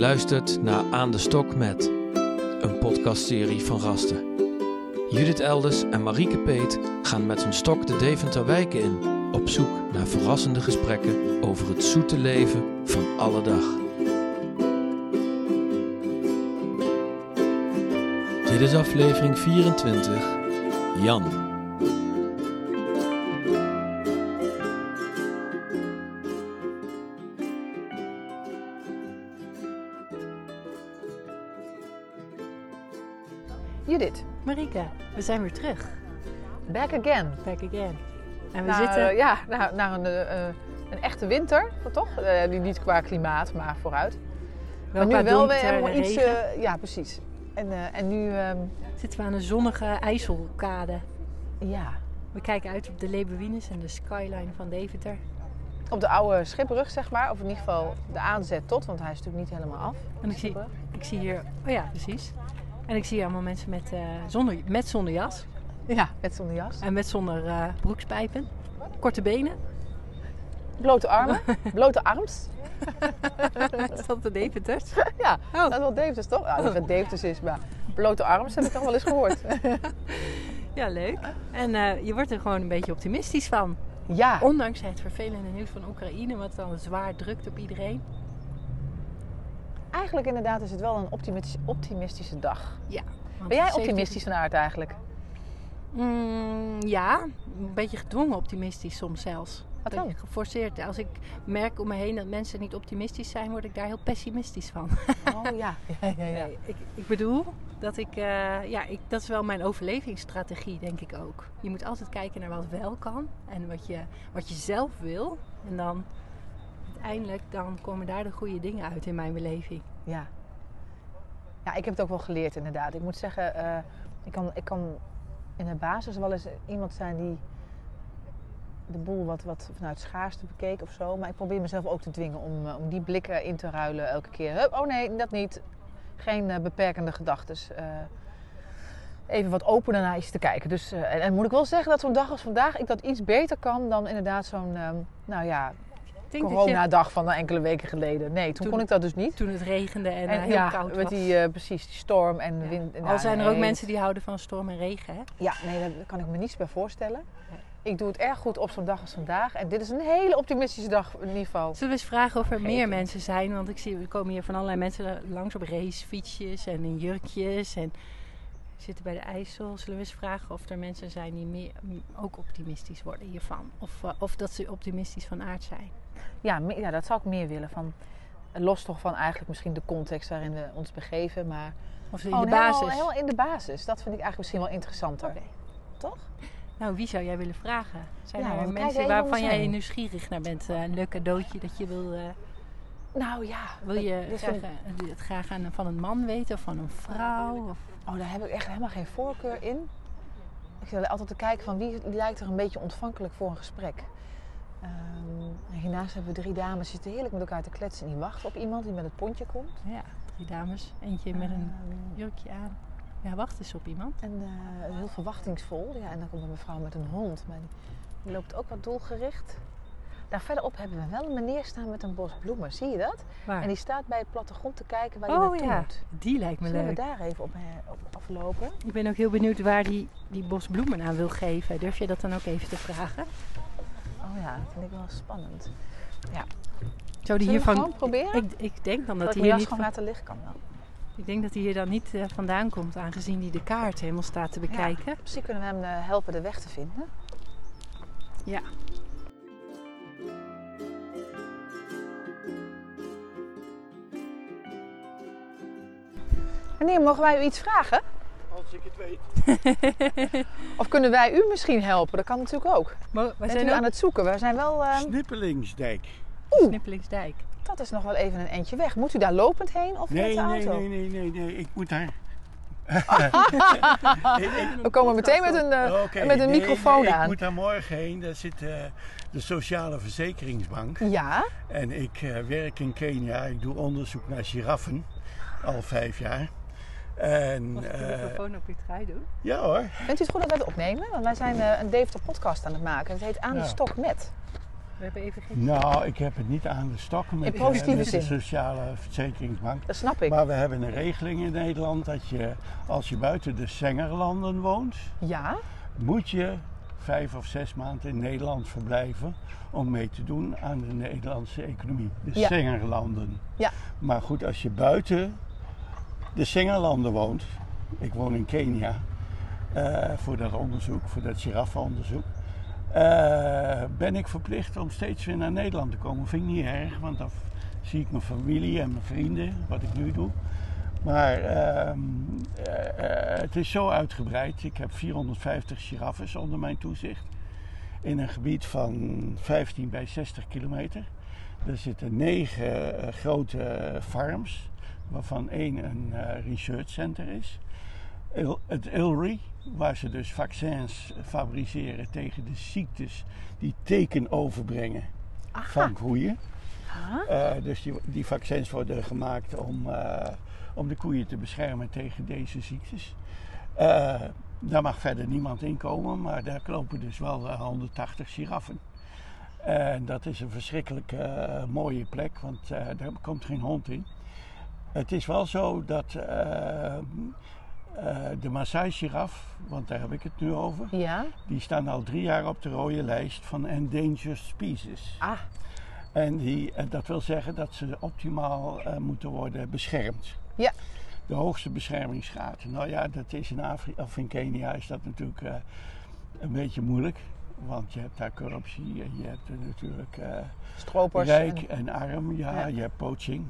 luistert naar Aan de Stok met, een podcastserie van Rasten. Judith Elders en Marieke Peet gaan met hun stok de Deventer wijken in, op zoek naar verrassende gesprekken over het zoete leven van alle dag. Dit is aflevering 24, Jan. We zijn weer terug. back again. Back again. En we Na, zitten... eh, ja, na, na een, eh, een echte winter, toch? Eh, niet qua klimaat, maar vooruit. wel maar nu wel weer iets... eh, ja, precies. En, en nu, ehm, zitten we aan een zonnige IJsselkade. ja, We kijken uit op de Leeuwines en de skyline van Deventer. op de oude schipbrug, zeg maar. Of in ieder geval de aanzet tot, want hij is natuurlijk niet helemaal af. En ik zie, ik zie hier... Oh ja, precies. En ik zie allemaal mensen met, eh, zonder, met zonder jas. Ja, met zonder jas. En met zonder eh, broekspijpen. Korte benen. Blote armen, blote arms. Is dat de Deventers? Ja, Oh. dat is wel Deventers, toch? Ja, niet wat Deventers is, maar blote arms heb ik toch wel eens gehoord. Ja, leuk. En eh, je wordt er gewoon een beetje optimistisch van. ja, Ondanks het vervelende nieuws van Oekraïne, wat dan zwaar drukt op iedereen. Eigenlijk inderdaad is het wel een optimistisch- optimistische dag. Ja. Ben jij 17 optimistisch van aard eigenlijk? Mm, ja, een beetje gedwongen optimistisch soms zelfs. Wat dan? Geforceerd. Als ik merk om me heen dat mensen niet optimistisch zijn, word ik daar heel pessimistisch van. Oh ja. ja, ja, ja. Ik, ik bedoel dat ik, eh, ja, ik, dat is wel mijn overlevingsstrategie, denk ik ook. Je moet altijd kijken naar wat wel kan en wat je, wat je zelf wil. En dan uiteindelijk dan komen daar de goede dingen uit in mijn beleving. Ja. Ja, ik heb het ook wel geleerd inderdaad. Ik moet zeggen, eh, ik, kan, ik kan in de basis wel eens iemand zijn die de boel wat, wat vanuit schaarste bekeek of zo. Maar ik probeer mezelf ook te dwingen om, eh, om die blikken in te ruilen elke keer. Hup, oh nee, dat niet. Geen eh, beperkende gedachten. even wat opener naar iets te kijken. Dus, en, en moet ik wel zeggen dat zo'n dag als vandaag ik dat iets beter kan dan inderdaad zo'n, nou ja, Ik denk dat je, coronadag van enkele weken geleden. Nee, toen, Toen- kon ik dat dus niet. toen het regende en, En eh, heel ja, koud met was. die, eh, precies, die storm en Ja. wind. en Al ja, zijn er ook mensen die houden van storm en regen, hè? Ja, nee, daar kan ik me niets bij voorstellen. Ik doe het erg goed op zo'n dag als vandaag. En dit is een hele optimistische dag in ieder geval. Zullen we eens vragen of er Vergeten. meer mensen zijn? Want ik zie, er komen hier van allerlei mensen langs op racefietsjes en in jurkjes en zitten bij de IJssel. Zullen we eens vragen of er mensen zijn die meer, ook optimistisch worden hiervan? Of, eh, of dat ze optimistisch van aard zijn? Ja, ja, dat zou ik meer willen. Van, los toch van eigenlijk misschien de context waarin we ons begeven. Maar Of in de basis? Helemaal, helemaal in de basis. Dat vind ik eigenlijk misschien wel interessanter. Toch? Nou, wie zou jij willen vragen? Zijn Ja, er mensen waarvan jij nieuwsgierig naar bent? Eh, een leuk cadeautje dat je wil... eh, Nou ja. wil je graag, ik- het graag aan, van een man weten of van een vrouw? Of... Oh, daar heb ik echt helemaal geen voorkeur in. Ik zit altijd te kijken van wie lijkt er een beetje ontvankelijk voor een gesprek. En hiernaast hebben we drie dames die zitten heerlijk met elkaar te kletsen. En die wachten op iemand die met het pontje komt. Ja, drie dames. Eentje met een Ehm, jurkje aan. Ja, wacht eens op iemand. En eh, heel verwachtingsvol. Ja, en dan komt een mevrouw met een hond. Maar die, die loopt ook wat doelgericht. Daar verderop hebben we wel een meneer staan met een bos bloemen. Zie je dat? Waar? En die staat bij het plattegrond te kijken waar je oh naartoe ja, moet. die lijkt me Zullen we leuk. daar even op, eh, op aflopen? Ik ben ook heel benieuwd waar die, die bos bloemen aan wil geven. Durf je dat dan ook even te vragen? Oh ja, dat vind ik wel spannend. Zou die hiervan... gewoon proberen? Ik, ik denk dan dat hij hier niet gewoon van... laten liggen kan wel. Ik denk dat hij hier dan niet eh, vandaan komt, aangezien hij de kaart helemaal staat te bekijken. Misschien kunnen we hem eh, helpen de weg te vinden. Ja. Meneer, mogen wij u iets vragen? Als ik het weet. Of kunnen wij u misschien helpen? Dat kan natuurlijk ook. Maar we Bent zijn u ook aan het zoeken? We zijn wel... eh, Snippelingsdijk. Snippelingsdijk. dat is nog wel even een eindje weg. Moet u daar lopend heen of met Nee, de nee, auto? nee, nee, nee, nee. Ik moet daar. We komen meteen met een, eh, met een nee, microfoon nee, aan. Ik moet daar morgen heen. Daar zit eh, de Sociale Verzekeringsbank. Ja, En ik eh, werk in Kenia. Ik doe onderzoek naar giraffen. Al vijf jaar. En Mag ik de eh, microfoon op uw trui doen? ja hoor. vindt u het goed dat wij het opnemen? Want wij zijn eh, een Deventer podcast aan het maken. Het heet Aan de. Stok Met. We hebben even geen... Nou, ik heb het niet aan de stokken met, In de- positieve met de zin. sociale verzekeringsbank. Dat snap ik. Maar we hebben een regeling in Nederland dat je, als je buiten de Sengerlanden woont, Ja? moet je vijf of zes maanden in Nederland verblijven om mee te doen aan de Nederlandse economie. De Ja. Sengerlanden. Ja. Maar goed, als je buiten de Sengerlanden woont, ik woon in Kenia eh, voor dat onderzoek, voor dat giraffenonderzoek, eh, ben ik verplicht om steeds weer naar Nederland te komen. Vind ik niet erg, want dan zie ik mijn familie en mijn vrienden, wat ik nu doe. Maar ehm, eh, het is zo uitgebreid. Ik heb 450 giraffes onder mijn toezicht. In een gebied van 15 bij 60 kilometer. Er zitten negen grote farms, waarvan één een eh, research center is. Il- het ILRI, waar ze dus vaccins fabriceren tegen de ziektes die teken overbrengen van koeien. Eh, dus die, die vaccins worden gemaakt om, eh, om de koeien te beschermen tegen deze ziektes. Daar mag verder niemand in komen, maar daar lopen dus wel eh, 180 giraffen. En dat is een verschrikkelijk mooie plek, want daar komt geen hond in. Het is wel zo dat eh, eh, de Maasai-giraf, want daar heb ik het nu over, Ja? die staan al drie jaar op de rode lijst van endangered species. Ah, En die, en dat wil zeggen dat ze optimaal eh, moeten worden beschermd. Ja. De hoogste beschermingsgraad. Nou ja, dat is in, Afrika, of in Kenia is dat natuurlijk eh, een beetje moeilijk. Want je hebt daar corruptie en je hebt er natuurlijk eh, stropers. rijk en- en arm. Ja, Ja. je hebt poaching.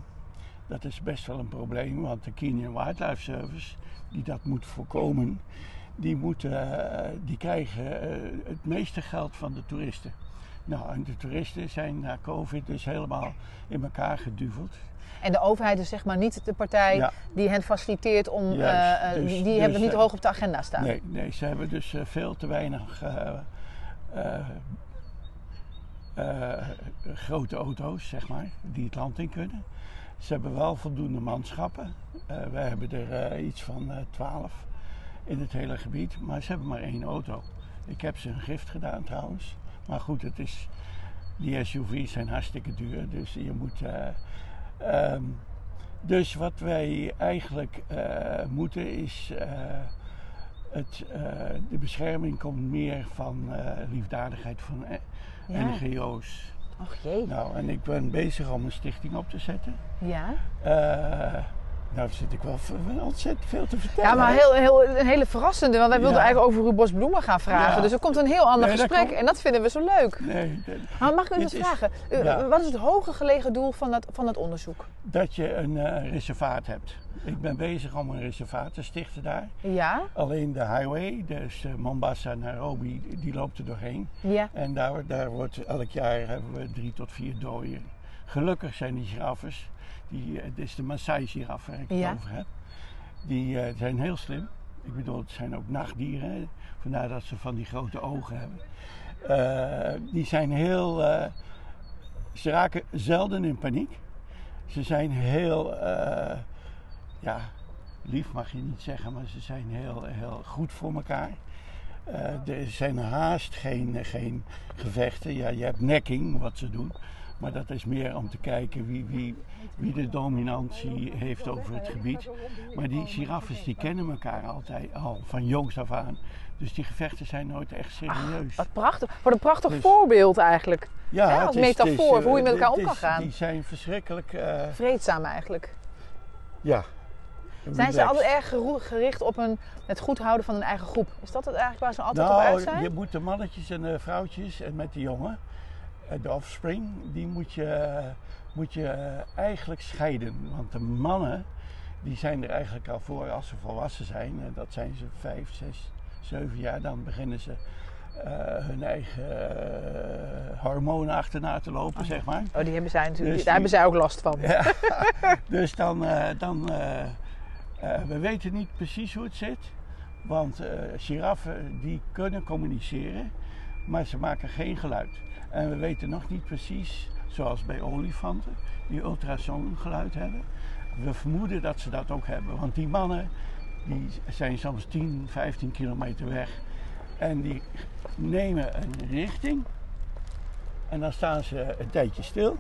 Dat is best wel een probleem, want de Kenyan Wildlife Service, die dat moet voorkomen, die, moeten, eh, die krijgen eh, het meeste geld van de toeristen. Nou, en de toeristen zijn na COVID dus helemaal in elkaar geduveld. En de overheid is zeg maar niet de partij Ja. die hen faciliteert om... Juist, eh, dus- die dus, hebben niet hoog op de agenda staan. Nee, nee, ze hebben dus veel te weinig grote auto's, zeg maar, die het land in kunnen. Ze hebben wel voldoende manschappen. Eh wij hebben er eh, iets van twaalf in het hele gebied, maar ze hebben maar één auto. Ik heb ze een gift gedaan trouwens. Maar goed, het is, die SUV's zijn hartstikke duur, dus je moet... eh, ehm, dus wat wij eigenlijk eh, moeten is... eh, het, eh, de bescherming komt meer van eh, liefdadigheid van eh. NGO's. Och jee. Nou, en ik ben bezig om een stichting op te zetten. Ja. Nou zit ik wel ontzettend veel te vertellen. Ja, maar heel, heel, een hele verrassende, want wij wilden Ja. eigenlijk over uw bos bloemen gaan vragen. Ja. Dus er komt een heel ander Nee, gesprek en dat vinden we zo leuk. Nee, Maar mag ik u eens is- vragen, ja. wat is het hoger gelegen doel van dat, van dat onderzoek? dat je een eh, reservaat hebt. Ik ben bezig om een reservaat te stichten daar. Ja? Alleen de highway, dus eh, Mombasa, Nairobi, die loopt er doorheen. Ja. En daar, daar wordt elk jaar hebben we drie tot vier dooien. Gelukkig zijn die giraffes, die, eh, dit is de Maasai-giraf waar ik het Ja. over heb, die eh, zijn heel slim. Ik bedoel, het zijn ook nachtdieren, hè. vandaar dat ze van die grote ogen hebben. Eh, die zijn heel, ze raken zelden in paniek. Ze zijn heel, ja, lief mag je niet zeggen, maar ze zijn heel, heel goed voor elkaar. Er zijn haast geen, geen gevechten. Ja, je hebt nekking, wat ze doen. Maar dat is meer om te kijken wie, wie, wie de dominantie heeft over het gebied. Maar die giraffes die kennen elkaar altijd al van jongs af aan. Dus die gevechten zijn nooit echt serieus. Wat prachtig. Wat een prachtig Dus- voorbeeld eigenlijk. ja, het als is- metafoor is, hoe je met eh, elkaar het om kan gaan. Die zijn verschrikkelijk, eh, Vreedzaam eigenlijk. ja. Zijn ze altijd erg gericht op een, het goed houden van hun eigen groep? Is dat het eigenlijk waar ze altijd op uit Nou, zijn? je moet de mannetjes en de vrouwtjes en met de jongen, de offspring, die moet je, moet je eigenlijk scheiden. Want de mannen, die zijn er eigenlijk al voor als ze volwassen zijn. En dat zijn ze vijf, zes, zeven jaar. Dan beginnen ze eh, hun eigen eh, hormonen achterna te lopen, zeg maar. Oh, die hebben zij natuurlijk, Dus daar die- hebben zij ook last van. Ja. dus dan, eh, dan we weten niet precies hoe het zit. Want giraffen die kunnen communiceren, maar ze maken geen geluid. En we weten nog niet precies, zoals bij olifanten, die ultrasongeluid hebben. We vermoeden dat ze dat ook hebben. Want die mannen die zijn soms 10, 15 kilometer weg. En die nemen een richting. En dan staan ze een tijdje stil.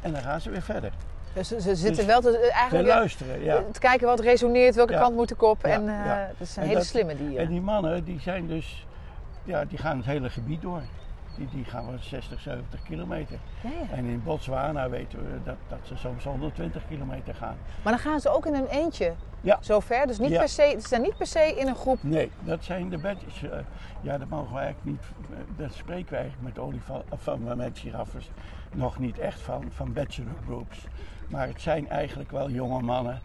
En dan gaan ze weer verder. Dus ze, ze zitten Dus wel te, Te eigenlijk luisteren, ja. te kijken wat resoneert, welke Ja. kant moet ik op. Ja, En eh dat zijn En hele dat- slimme dieren. En die mannen, die zijn dus... Ja, die gaan het hele gebied door. Die, die gaan wel 60, 70 kilometer. Ja, ja. En in Botswana weten we dat, dat ze soms 120 kilometer gaan. Maar dan gaan ze ook in een eentje Ja. zo ver. Dus niet per se, ze zijn niet per se in een groep. Nee, dat zijn de bedjes. eh, ja, dat mogen we eigenlijk niet. eh, Dat spreken we eigenlijk met olifant, of van met giraffes nog niet echt van, van bachelor groups. Maar het zijn eigenlijk wel jonge mannen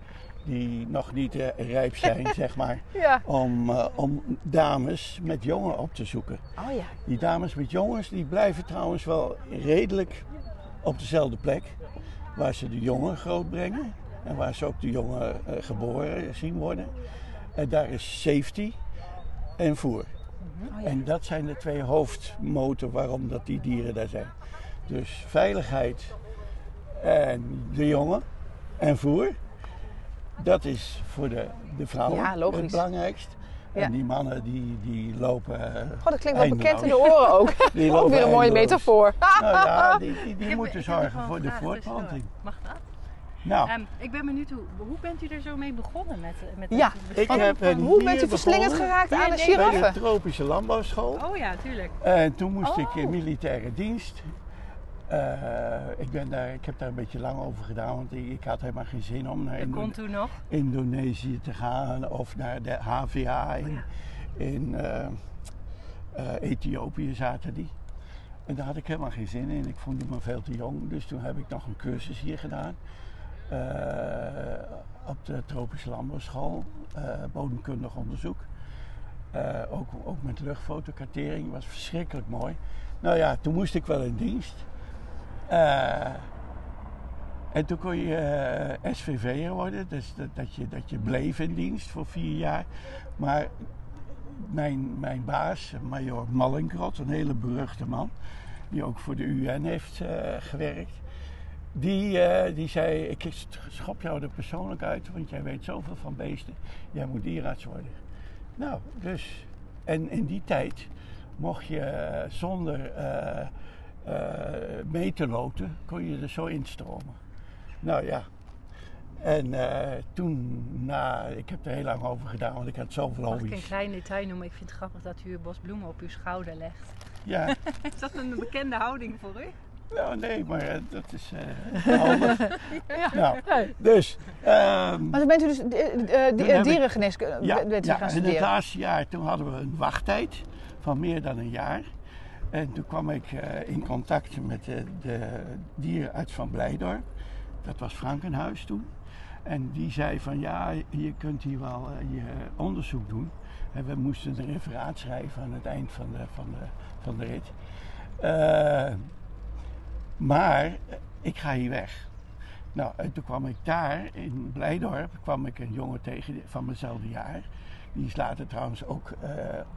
die nog niet eh, rijp zijn, zeg maar, Ja. om, eh, om dames met jongen op te zoeken. Oh ja. Die dames met jongens die blijven trouwens wel redelijk op dezelfde plek. Waar ze de jongen groot brengen. En waar ze ook de jongen eh, geboren zien worden. En daar is safety en voer. Oh ja. En dat zijn de twee hoofdmoten waarom dat die dieren daar zijn. Dus veiligheid en de jongen en voer. Dat is voor de, de vrouwen Ja, logisch. het belangrijkst. Ja. En die mannen die, die lopen. eh, Oh, dat klinkt wel bekend in de oren ook. Die ook lopen weer een mooie eindeloos. metafoor. Nou ja, die, die, die moeten heb zorgen voor de voortplanting. Mag dat? Nou, Ehm, ik ben benieuwd, hoe, hoe bent u er zo mee begonnen met, met Ja, ik heb van- een Hoe bent u verslingerd begonnen geraakt aan de bij giraffen? tropische landbouwschool. Oh ja, tuurlijk. En toen moest ik in Oh. militaire dienst. Eh, ik, ben daar, ik heb daar een beetje lang over gedaan, want ik, ik had helemaal geen zin om naar toen nog. Indonesië te gaan of naar de HVA in, in eh, eh, Ethiopië zaten die. En daar had ik helemaal geen zin in. Ik voelde me veel te jong. Dus toen heb ik nog een cursus hier gedaan. op de tropische landbouwschool. bodemkundig onderzoek. Eh, ook, ook met luchtfotokartering. was verschrikkelijk mooi. Nou ja, toen moest ik wel in dienst. Eh, en toen kon je eh, SVV'er worden, dus dat, dat, je, dat je bleef in dienst voor vier jaar. Maar mijn, mijn baas, major Mallinkrot, een hele beruchte man, die ook voor de UN heeft eh, gewerkt, die, die zei: Ik schop jou er persoonlijk uit, want jij weet zoveel van beesten, jij moet dierarts worden. Nou, dus, en in die tijd mocht je zonder mee te loten, kon je er zo instromen. Nou ja. En eh, toen, na, ik heb er heel lang over gedaan, want ik had zoveel Mag ik een hobby's. klein detail noemen? Ik vind het grappig dat u een bos bloemen op uw schouder legt. Ja, Is dat een bekende houding voor u? nou nee, maar eh, dat is eh handig. Ja. Nou, dus, ehm, Maar toen bent u dus eh, eh, dierengeneeskunde ja, bent u ja, gaan in het studeren. laatste jaar toen hadden we een wachttijd van meer dan een jaar. En toen kwam ik eh, in contact met de, de dierenarts van Blijdorp. Dat was Frankenhuis toen. En die zei van ja, je kunt hier wel eh, je onderzoek doen. En we moesten een referaat schrijven aan het eind van de, van de, van de rit. Eh, maar ik ga hier weg. Nou, en toen kwam ik daar in Blijdorp, kwam ik een jongen tegen van mezelfde jaar. Die is later trouwens ook eh,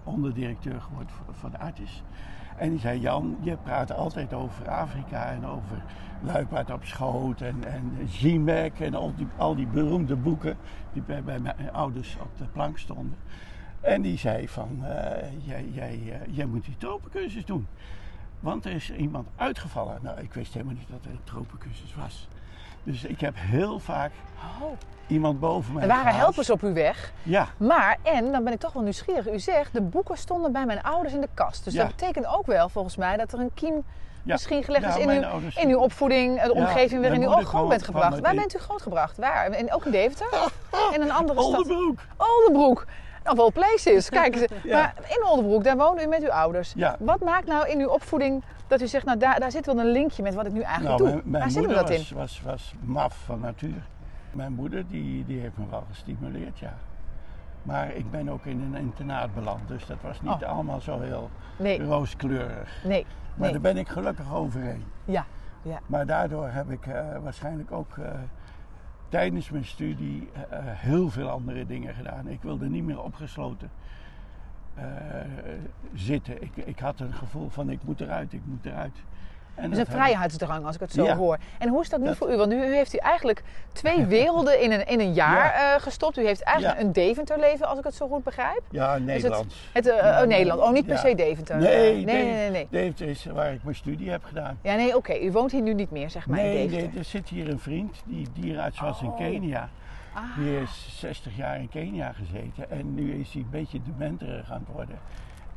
onderdirecteur geworden van Artis. En die zei, Jan, je praat altijd over Afrika en over Luipaard op schoot en, en en al die, al die beroemde boeken die bij, bij mijn ouders op de plank stonden. En die zei van, eh, jij, jij, eh, jij moet die tropencursus doen. Want er is iemand uitgevallen. Nou, ik wist helemaal niet dat er een tropencursus was. Dus ik heb heel vaak Oh. iemand boven mij Er waren gehaald. helpers op uw weg. Ja, Maar, en dan ben ik toch wel nieuwsgierig. U zegt, de boeken stonden bij mijn ouders in de kast. Dus Ja. dat betekent ook wel, volgens mij, dat er een kiem ja. misschien gelegd Ja, is in mijn uw, ouders- in uw opvoeding, de omgeving waarin u ook groot bent gebracht. Waar bent u grootgebracht? Waar? En ook in Deventer? In een andere stad? Oldenbroek. Oldenbroek. Of all places. Kijk. Ja. Maar in Oldenbroek, daar woonde u met uw ouders. Ja. Wat maakt nou in uw opvoeding dat u zegt, nou daar, daar zit wel een linkje met wat ik nu eigenlijk Nou, doe? mijn, mijn Waar zit u moeder dat in? was, was, was maf van natuur. Mijn moeder die, die heeft me wel gestimuleerd, ja. Maar ik ben ook in een internaat beland, dus dat was niet Oh. allemaal zo heel Nee, rooskleurig. nee, Maar nee. daar ben ik gelukkig overheen. Ja, ja. Maar daardoor heb ik eh, waarschijnlijk ook eh, tijdens mijn studie eh, heel veel andere dingen gedaan. Ik wilde niet meer opgesloten eh, zitten. Ik, ik had een gevoel van ik moet eruit, ik moet eruit. En Dus een vrijheidsdrang, als ik het zo Ja. hoor. En hoe is dat nu Dat- voor u? Want nu u heeft u eigenlijk twee werelden in een, in een jaar eh, gestopt. U heeft eigenlijk Ja. een Deventer-leven, als ik het zo goed begrijp. Ja, Nederlands. Het, eh, oh, Nederland. Oh, niet per se Deventer. Nee, nee, nee, nee. Deventer is waar ik mijn studie heb gedaan. Ja, nee, oké. U woont hier nu niet meer, zeg maar, in Nee, Deventer. nee, er zit hier een vriend die dierenarts was in Oh. Kenia. Ah. Die is 60 jaar in Kenia gezeten en nu is hij een beetje dementerig aan het worden.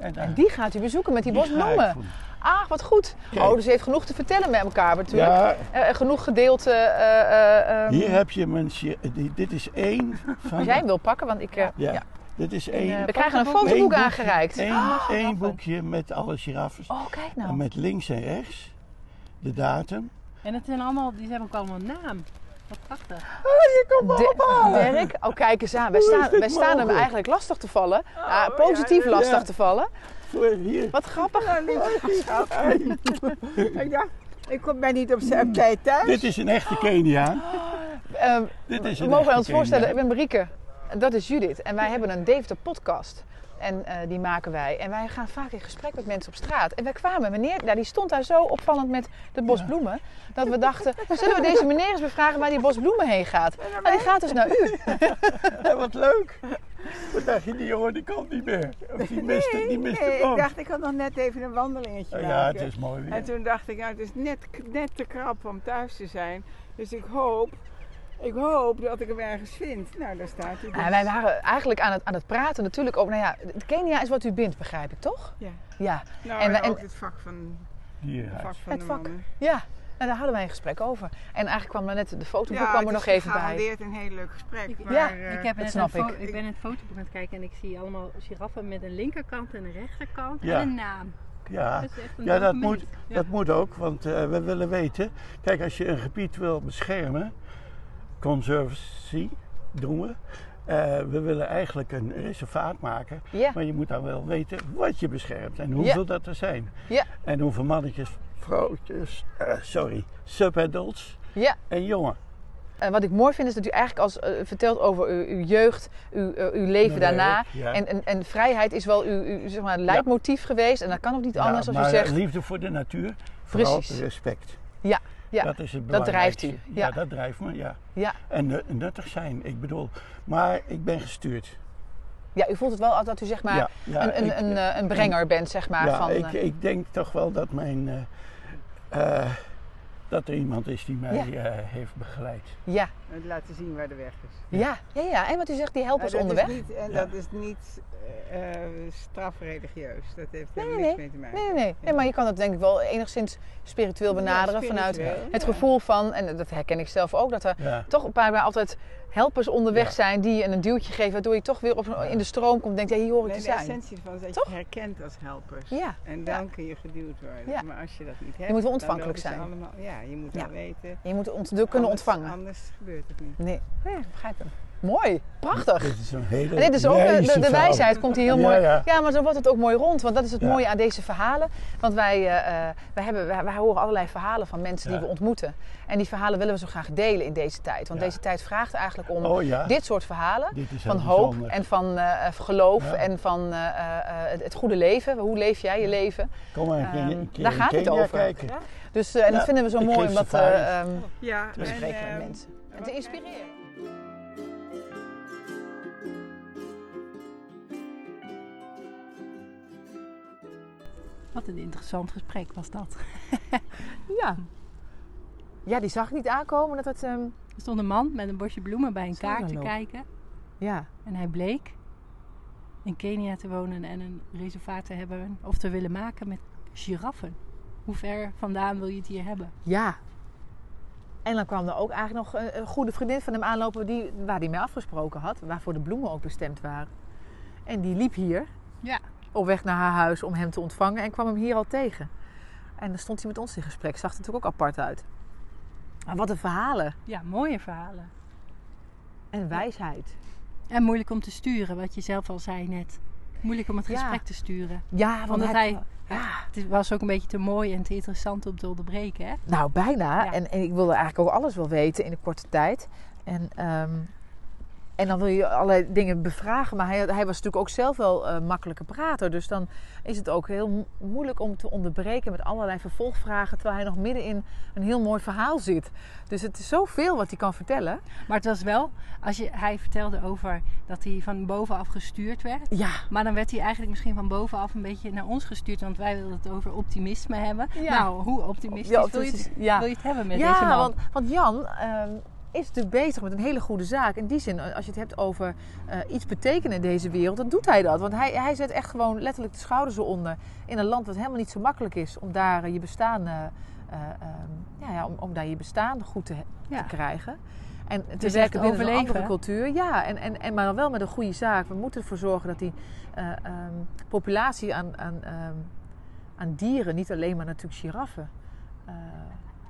En, En die gaat u bezoeken met die, die bos ga ik bloemen. doen. Ah, wat goed. Kijk. Oh, dus u heeft genoeg te vertellen met elkaar natuurlijk. Ja, Eh, eh, genoeg gedeeld. eh, eh, ehm, hier heb je die- Dit is één van. Als jij hem wil pakken, want ik... eh, Ja, ja. dit is Eh, één. we krijgen een fotoboek boekje- aangereikt. Één, Ah, één boekje met alle giraffen. Oh, kijk nou. En met links en rechts de datum. En het zijn allemaal, die hebben ook allemaal een naam. Wat prachtig. je komt me De- ophalen. Dirk, oh kijk eens aan. Wij Hoe is staan, dit wij staan hem mogelijk? eigenlijk lastig te vallen. Ja, ja, positief ja, lastig ja. te vallen. Voor hier. Wat grappig. Ik dacht, ik kom- ben niet op, z- op tijd thuis. Dit is een echte Keniaan. Ehm, Dit is we een mogen echte ons voorstellen, ik ben Marieke. En Dat is Judith. En wij hebben een Deventer podcast. En eh, die maken wij. En wij gaan vaak in gesprek met mensen op straat. En wij kwamen, meneer, nou, die stond daar zo opvallend met de bos bloemen. Dat we dachten, zullen we deze meneer eens bevragen waar die bos bloemen heen gaat? Nou, die gaat dus naar u. Wat leuk. Wat dacht je, die jongen die komt niet meer. Of die mist het, die mist nee, het ik dacht, ik had nog net even een wandelingetje maken. ja, het is mooi En weer. toen dacht ik, nou, het is net, net te krap om thuis te zijn. Dus ik hoop, ik hoop dat ik hem ergens vind. Nou, daar staat hij. dus. Ja, wij waren eigenlijk aan het, aan het praten natuurlijk over, nou ja, Kenia is wat u bindt, begrijp ik toch? Ja. Ja, Nou, en en, we- en- ook het vak van, het vak van Het de vak. mannen. ja. En daar hadden wij een gesprek over. En eigenlijk kwam er net de fotoboek Ja, kwam er het nog even bij. gegarandeerd een heel leuk gesprek. Ik- maar, Ja, eh, ik, heb net snap ik. ik ben het fotoboek aan het kijken en ik zie allemaal giraffen met een linkerkant en een rechterkant Ja. en een naam. Ja, Dat ja dat, moet, Ja. dat moet ook, want eh, we willen weten. Kijk, als je een gebied wil beschermen, conservatie doen we. Eh, we willen eigenlijk een reservaat maken, Ja. maar je moet dan wel weten wat je beschermt en hoeveel dat er zijn. Ja. En hoeveel mannetjes, vrouwtjes, eh, sorry, subadults Ja. en jongen. En wat ik mooi vind is dat u eigenlijk als eh, vertelt over uw, uw jeugd, uw, uw leven daarna. ja. En, en, en vrijheid is wel uw, uw zeg maar, leidmotief geweest. En dat kan ook niet anders Ja, als u zegt. liefde voor de natuur, vooral Precies. respect. Ja, ja. Dat is het dat drijft u, ja. Ja, dat drijft me, ja. Ja. En nu- nuttig zijn, ik bedoel. Maar ik ben gestuurd. ja, u voelt het wel dat u zeg maar Ja, ja, een, een, ik- een, eh, een brenger bent, zeg maar. ja, van, ik, eh, ik denk toch wel dat mijn... eh, eh, dat er iemand is die mij eh, heeft begeleid. ja, Het laten zien waar de weg is. ja, ja, ja. En wat u zegt, die helpers dat onderweg. Is niet, en Ja. dat is niet eh, eh, strafreligieus. Dat heeft Nee, er nee, niks nee. mee te maken. Nee, nee, nee. nee. Maar je kan het denk ik wel enigszins spiritueel benaderen. Ja, vanuit het ja. gevoel van, en dat herken ik zelf ook, dat er Ja. toch een paar keer altijd helpers onderweg Ja. zijn die je een duwtje geven, waardoor je toch weer op, in de stroom komt en denkt, ja, hier hoor ik Nee, te de zijn. essentie ervan is dat Toch? je herkent als helpers. Ja, En dan kun je geduwd worden. Ja. Maar als je dat niet hebt, moet wel ontvankelijk zijn. Allemaal, ja, je moet Ja. wel weten. Je moet ont- de kunnen Anders- ontvangen. Anders gebeurt het niet. Nee, nee, begrijp hem. Mooi, prachtig. Dit is een hele dit is ook de, wijsheid, komt hier heel mooi. ja. Ja, maar zo wordt het ook mooi rond. Want dat is het Ja. mooie aan deze verhalen. Want wij, eh, eh, wij, hebben, wij, wij horen allerlei verhalen van mensen die we ontmoeten. En die verhalen willen we zo graag delen in deze tijd. Want Ja. deze tijd vraagt eigenlijk om Oh ja, dit soort verhalen. dit Van hoop bijzonder. en van eh, geloof Ja. en van eh, eh, het, het goede leven. Hoe leef jij je leven? Kom maar een keer, Ehm, een keer daar gaat het over. kijken. Dus, eh, en dat vinden we zo mooi geef om dat safaris. eh, ehm, Ja, te en, bespreken met ehm, mensen. En te inspireren. Wat een interessant gesprek was dat. Ja. Ja, die zag ik niet aankomen. Dat het, ehm, Er stond een man met een bosje bloemen bij een kaart te kijken. ja. En hij bleek in Kenia te wonen en een reservaat te hebben of te willen maken met giraffen. Hoe ver vandaan wil je het hier hebben? Ja. En dan kwam er ook eigenlijk nog een, goede vriendin van hem aanlopen die, waar hij mee afgesproken had. Waarvoor de bloemen ook bestemd waren. En die liep hier Ja. op weg naar haar huis om hem te ontvangen. En kwam hem hier al tegen. En dan stond hij met ons in gesprek. Zag er natuurlijk ook apart uit. Maar wat een verhalen. Ja, mooie verhalen. En wijsheid. En moeilijk om te sturen, wat je zelf al zei net. Moeilijk om het Ja. gesprek te sturen. Ja, want Omdat hij... Ja, Het was ook een beetje te mooi en te interessant om te onderbreken, hè? nou bijna. Ja. En, en ik wilde eigenlijk ook alles wel weten in een korte tijd. En, ehm, En dan wil je allerlei dingen bevragen. Maar hij, hij was natuurlijk ook zelf wel een makkelijke prater. Dus dan is het ook heel mo- moeilijk om te onderbreken met allerlei vervolgvragen. Terwijl hij nog midden in een heel mooi verhaal zit. Dus het is zoveel wat hij kan vertellen. Maar het was wel, als je, hij vertelde over dat hij van bovenaf gestuurd werd. Ja, Maar dan werd hij eigenlijk misschien van bovenaf een beetje naar ons gestuurd. Want wij wilden het over optimisme hebben. Ja. Nou, hoe optimistisch Ja, wil, je het, ja. wil je het hebben met deze man? want, want Jan ehm, is natuurlijk bezig met een hele goede zaak. In die zin, als je het hebt over eh, iets betekenen in deze wereld, dan doet hij dat. Want hij, hij zet echt gewoon letterlijk de schouders eronder in een land wat helemaal niet zo makkelijk is om daar eh, je bestaan, eh, eh, ehm, ja, ja, om, om daar je bestaan goed te, Ja. te krijgen. En te is werken binnen een andere cultuur. Ja, en, en, en maar dan wel met een goede zaak. We moeten ervoor zorgen dat die eh, ehm, populatie aan, aan, ehm, aan dieren, niet alleen maar natuurlijk giraffen, eh,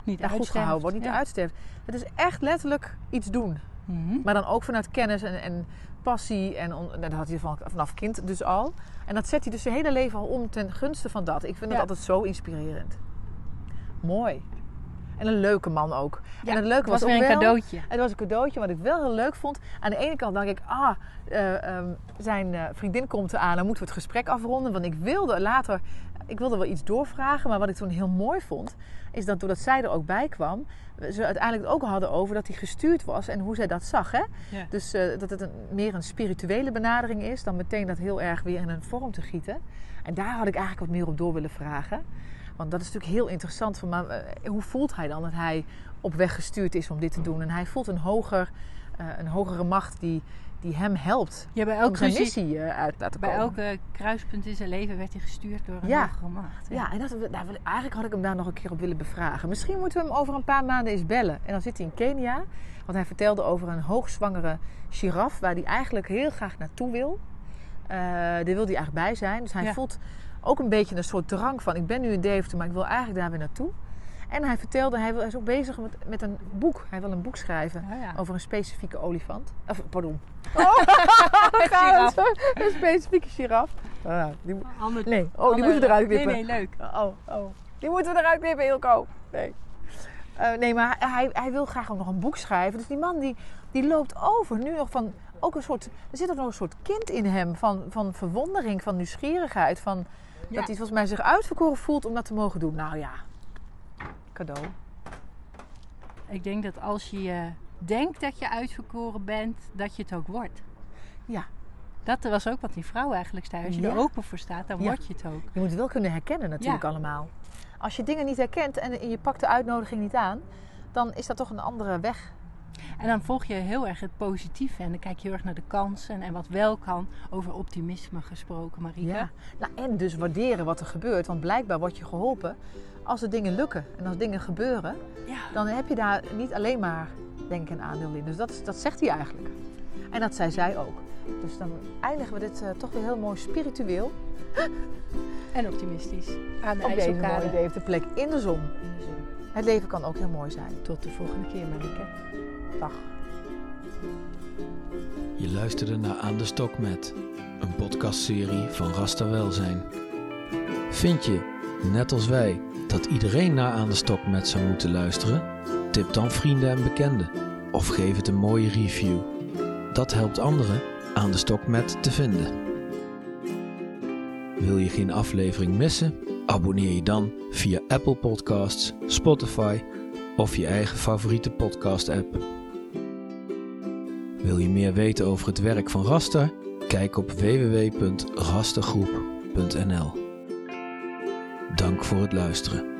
niet ja, goed uitsterft. gehouden wordt, niet Ja. uitsterft. Het is echt letterlijk iets doen. Mhm. Maar dan ook vanuit kennis en, en passie. En on- dat had hij van, vanaf kind dus al. En dat zet hij dus zijn hele leven al om ten gunste van dat. Ik vind Ja. dat altijd zo inspirerend. Mooi. En een leuke man ook. Ja, en het leuke het was was, weer ook een wel- cadeautje. Het was een cadeautje wat ik wel heel leuk vond. Aan de ene kant dacht ik, ah, eh, ehm, zijn eh, vriendin komt eraan, dan moeten we het gesprek afronden. Want ik wilde later, ik wilde wel iets doorvragen. Maar wat ik toen heel mooi vond, is dat doordat zij er ook bij kwam, ze uiteindelijk ook hadden over dat hij gestuurd was en hoe zij dat zag. Hè? Ja. Dus eh, dat het een, meer een spirituele benadering is dan meteen dat heel erg weer in een vorm te gieten. En daar had ik eigenlijk wat meer op door willen vragen. Want dat is natuurlijk heel interessant. Van, maar, eh, hoe voelt hij dan dat hij op weg gestuurd is om dit te doen? En hij voelt een, hoger, eh, een hogere macht die, die hem helpt Ja, bij om elke, zijn missie eh, uit te laten bij komen. elke kruispunt in zijn leven werd hij gestuurd door een Ja. hogere macht. hè. Ja, en dat, eigenlijk had ik hem daar nog een keer op willen bevragen. Misschien moeten we hem over een paar maanden eens bellen. En dan zit hij in Kenia. Want hij vertelde over een hoogzwangere giraf... waar hij eigenlijk heel graag naartoe wil. Eh daar wil hij eigenlijk bij zijn. Dus hij Ja. voelt ook een beetje een soort drang van... ik ben nu in Deventer, maar ik wil eigenlijk daar weer naartoe. En hij vertelde, hij, is ook bezig met, met een boek. Hij wil een boek schrijven Oh ja. over een specifieke olifant. Of, pardon. Giraf. een specifieke giraf. Ah, die, Ander- nee, oh, die moeten we eruit Nee, knippen. nee, leuk. Oh, oh. Die moeten we eruit knippen, Ilko. Nee. Eh, nee, maar hij, hij wil graag ook nog een boek schrijven. Dus die man die, die loopt over nu nog van... Ook een soort, er zit ook nog een soort kind in hem van, van verwondering, van nieuwsgierigheid. Van, Ja. Dat hij volgens mij zich uitverkoren voelt om dat te mogen doen. Nou ja, cadeau. Ik denk dat als je eh, denkt dat je uitverkoren bent, dat je het ook wordt. Ja, Dat was ook wat die vrouw eigenlijk zei. Als je Ja. er open voor staat, dan Ja. word je het ook. je moet het wel kunnen herkennen natuurlijk allemaal. Als je dingen niet herkent en je pakt de uitnodiging niet aan... dan is dat toch een andere weg. En dan volg je heel erg het positieve. En dan kijk je heel erg naar de kansen en wat wel kan. Over optimisme gesproken, Marieke. Ja. Nou, en dus waarderen wat er gebeurt. Want blijkbaar word je geholpen als er dingen lukken. En als dingen gebeuren, Ja. dan heb je daar niet alleen maar, denk ik, een aandeel in. Dus dat, dat zegt hij eigenlijk. En dat zei zij ook. Dus dan eindigen we dit eh, toch weer heel mooi spiritueel. En optimistisch. Aan de Op deze mooie IJsselkade. Deventerplek in de zon. Het leven kan ook heel mooi zijn. Tot de volgende keer, Marieke. Dag. Je luisterde naar Aan de Stok met, een podcastserie van Rasta Welzijn. Vind je, net als wij, dat iedereen naar Aan de Stok met zou moeten luisteren? Tip dan vrienden en bekenden of geef het een mooie review. Dat helpt anderen Aan de Stok met te vinden. Wil je geen aflevering missen? Abonneer je dan via Apple Podcasts, Spotify of je eigen favoriete podcast-app. Wil je meer weten over het werk van Rasta? Kijk op www.rastagroep.nl. Dank voor het luisteren.